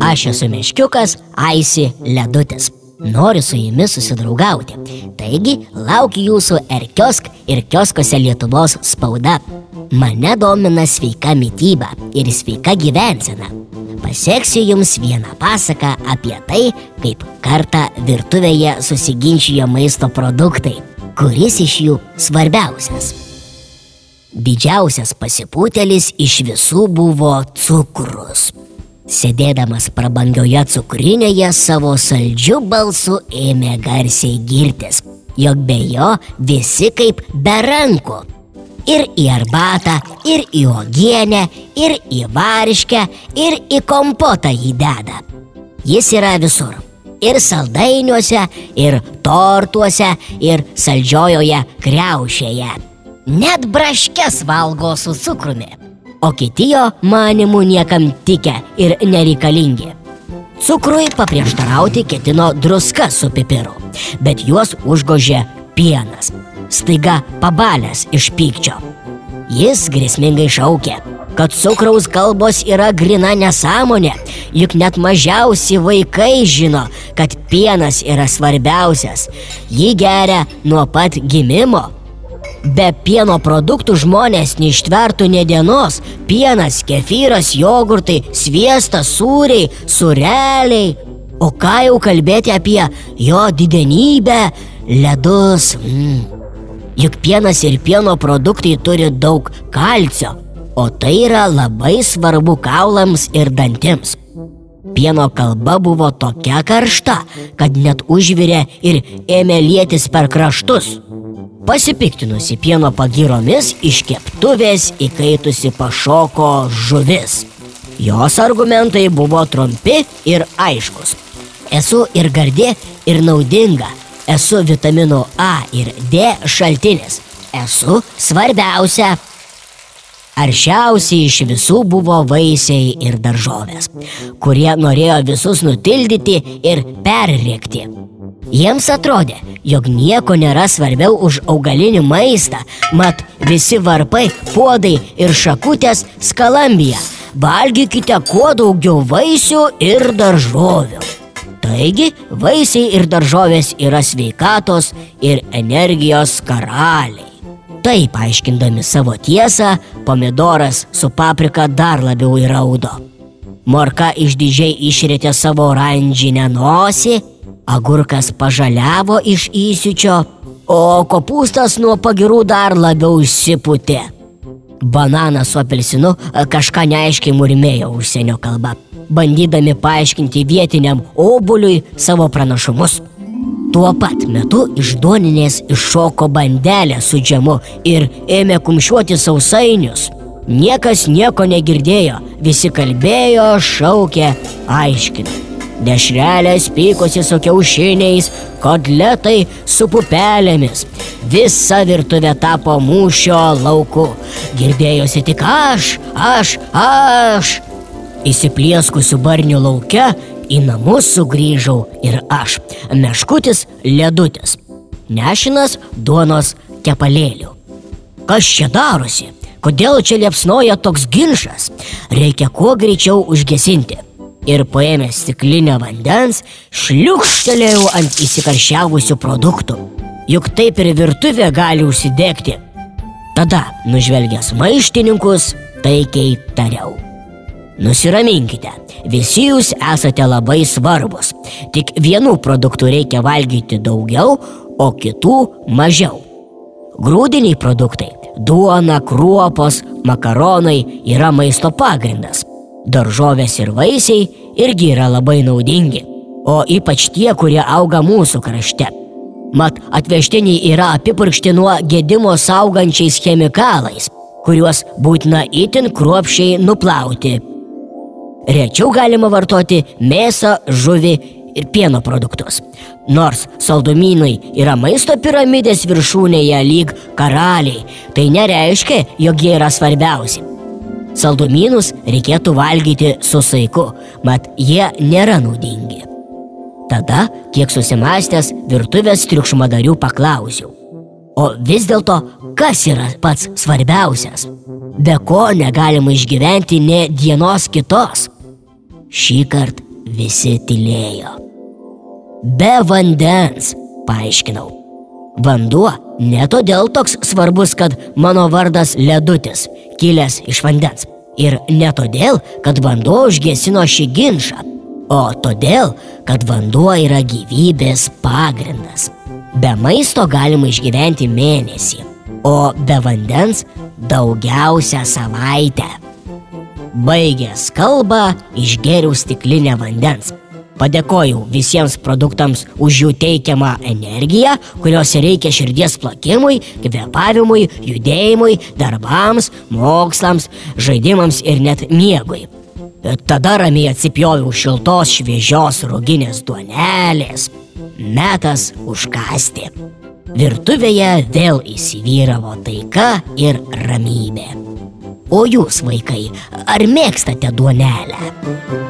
Aš esu meškiukas, Aisi Ledutis. Noriu su jumis susidraugauti. Taigi, laukiu jūsų Erkiosk ir kioskose Lietuvos spauda. Mane domina sveika mytyba ir sveika gyvensena. Paseksiu jums vieną pasaką apie tai, kaip kartą virtuvėje susiginčijo maisto produktai, kuris iš jų svarbiausias. Didžiausias pasipūtelis iš visų buvo cukrus. Sėdėdamas prabangioje cukrinėje savo saldžiu balsu ėmė garsiai girtis, jog be jo visi kaip be rankų. Ir į arbatą, ir į uogienę, ir į varškę, ir į kompotą jį deda. Jis yra visur. Ir saldainiuose, ir tortuose, ir saldžiojoje kreušėje. Net braškes valgo su cukrumi o kiti jo manimų niekam tikę ir nereikalingi. Cukrui paprieštarauti ketino druska su pipiru, bet juos užgožė pienas, staiga pabalęs iš pykčio. Jis grėsmingai šaukė, kad cukraus kalbos yra grina nesąmonė, juk net mažiausi vaikai žino, kad pienas yra svarbiausias. Jį geria nuo pat gimimo Be pieno produktų žmonės neištvertų ne dienos. Pienas, kefyras, jogurtai, sviestas, sūriai, sureliai. O ką jau kalbėti apie jo didenybę, ledus. Mm. Juk pienas ir pieno produktai turi daug kalcio, o tai yra labai svarbu kaulams ir dantims. Pieno kalba buvo tokia karšta, kad net užvirė ir ėmė lėtis per kraštus. Pasipiktinusi pieno pagiromis iš keptuvės įkaitusi pašoko žuvis. Jos argumentai buvo trumpi ir aiškus. Esu ir gardė, ir naudinga. Esu vitamino A ir D šaltinis. Esu svarbiausia. Aršiausiai iš visų buvo vaisiai ir daržovės, kurie norėjo visus nutildyti ir perrėkti. Jiems atrodė, jog nieko nėra svarbiau už augalinį maistą, mat visi varpai, puodai ir šakutės skalambija. Valgykite kuo daugiau vaisių ir daržovių. Taigi, vaisiai ir daržovės yra sveikatos ir energijos karaliai. Taip aiškindami savo tiesą, pomidoras su paprika dar labiau įraudo. Morka išdidžiai išrėtė savo oranžinę nosį Agurkas pažaliavo iš įsiučio, o kopūstas nuo pagirų dar labiau išsiputė. Bananas su apelsinu kažką neaiškiai murmėjo užsienio kalba, bandydami paaiškinti vietiniam obuliui savo pranašumus. Tuo pat metu iš duoninės iššoko bandelė su džemu ir ėmė kumščiuoti sausainius. Niekas nieko negirdėjo, visi kalbėjo, šaukė, aiškino. Dešrelės pykosi su kiaušiniais, kotletai su pupelėmis. Visa virtuvė tapo mūšio lauku. Girdėjosi tik aš, aš, aš. Įsiplieskusiu barnių laukia į namus sugrįžau ir aš, meškutis ledutis, nešinas duonos kepalėlių. Kas čia darosi? Kodėl čia liepsnoja toks ginčas? Reikia kuo greičiau užgesinti ir paėmęs stiklinę vandens, šliukštelėjau ant įsikaršiavusių produktų. Juk taip ir virtuvė gali užsidegti. Tada, nužvelgęs maištininkus, taikiai tariau. Nusiraminkite, visi jūs esate labai svarbus. Tik vienų produktų reikia valgyti daugiau, o kitų mažiau. Grūdiniai produktai - duona, kruopos, makaronai - yra maisto pagrindas daržovės ir vaisiai irgi yra labai naudingi, o ypač tie, kurie auga mūsų krašte. Mat atvežtiniai yra apipurkšti nuo gedimo saugančiais chemikalais, kuriuos būtina itin kruopšiai nuplauti. Rečiau galima vartoti mėsą, žuvį ir pieno produktus. Nors saldumynai yra maisto piramidės viršūnėje lyg karaliai, tai nereiškia, jog jie yra svarbiausi. Saldumynus reikėtų valgyti su saiku, mat jie nėra naudingi. Tada, kiek susimastęs, virtuvės triukšmadarių paklausiau. O vis dėlto, kas yra pats svarbiausias? Be ko negalima išgyventi ne dienos kitos? Šį kartą visi tylėjo. Be vandens, paaiškinau. Vanduo ne todėl toks svarbus, kad mano vardas Ledutis, kilęs iš vandens. Ir ne todėl, kad vanduo užgesino šį ginčą, o todėl, kad vanduo yra gyvybės pagrindas. Be maisto galima išgyventi mėnesį, o be vandens daugiausia savaitę. Baigęs kalbą, išgėriau stiklinę vandens Padėkojau visiems produktams už jų teikiamą energiją, kurios reikia širdies plakimui, kvepavimui, judėjimui, darbams, mokslams, žaidimams ir net miegui. Tada ramiai atsipjoviau šiltos šviežios ruginės duonelės. Metas užkasti. Virtuvėje vėl įsivyravo taika ir ramybė. O jūs, vaikai, ar mėgstate duonelę?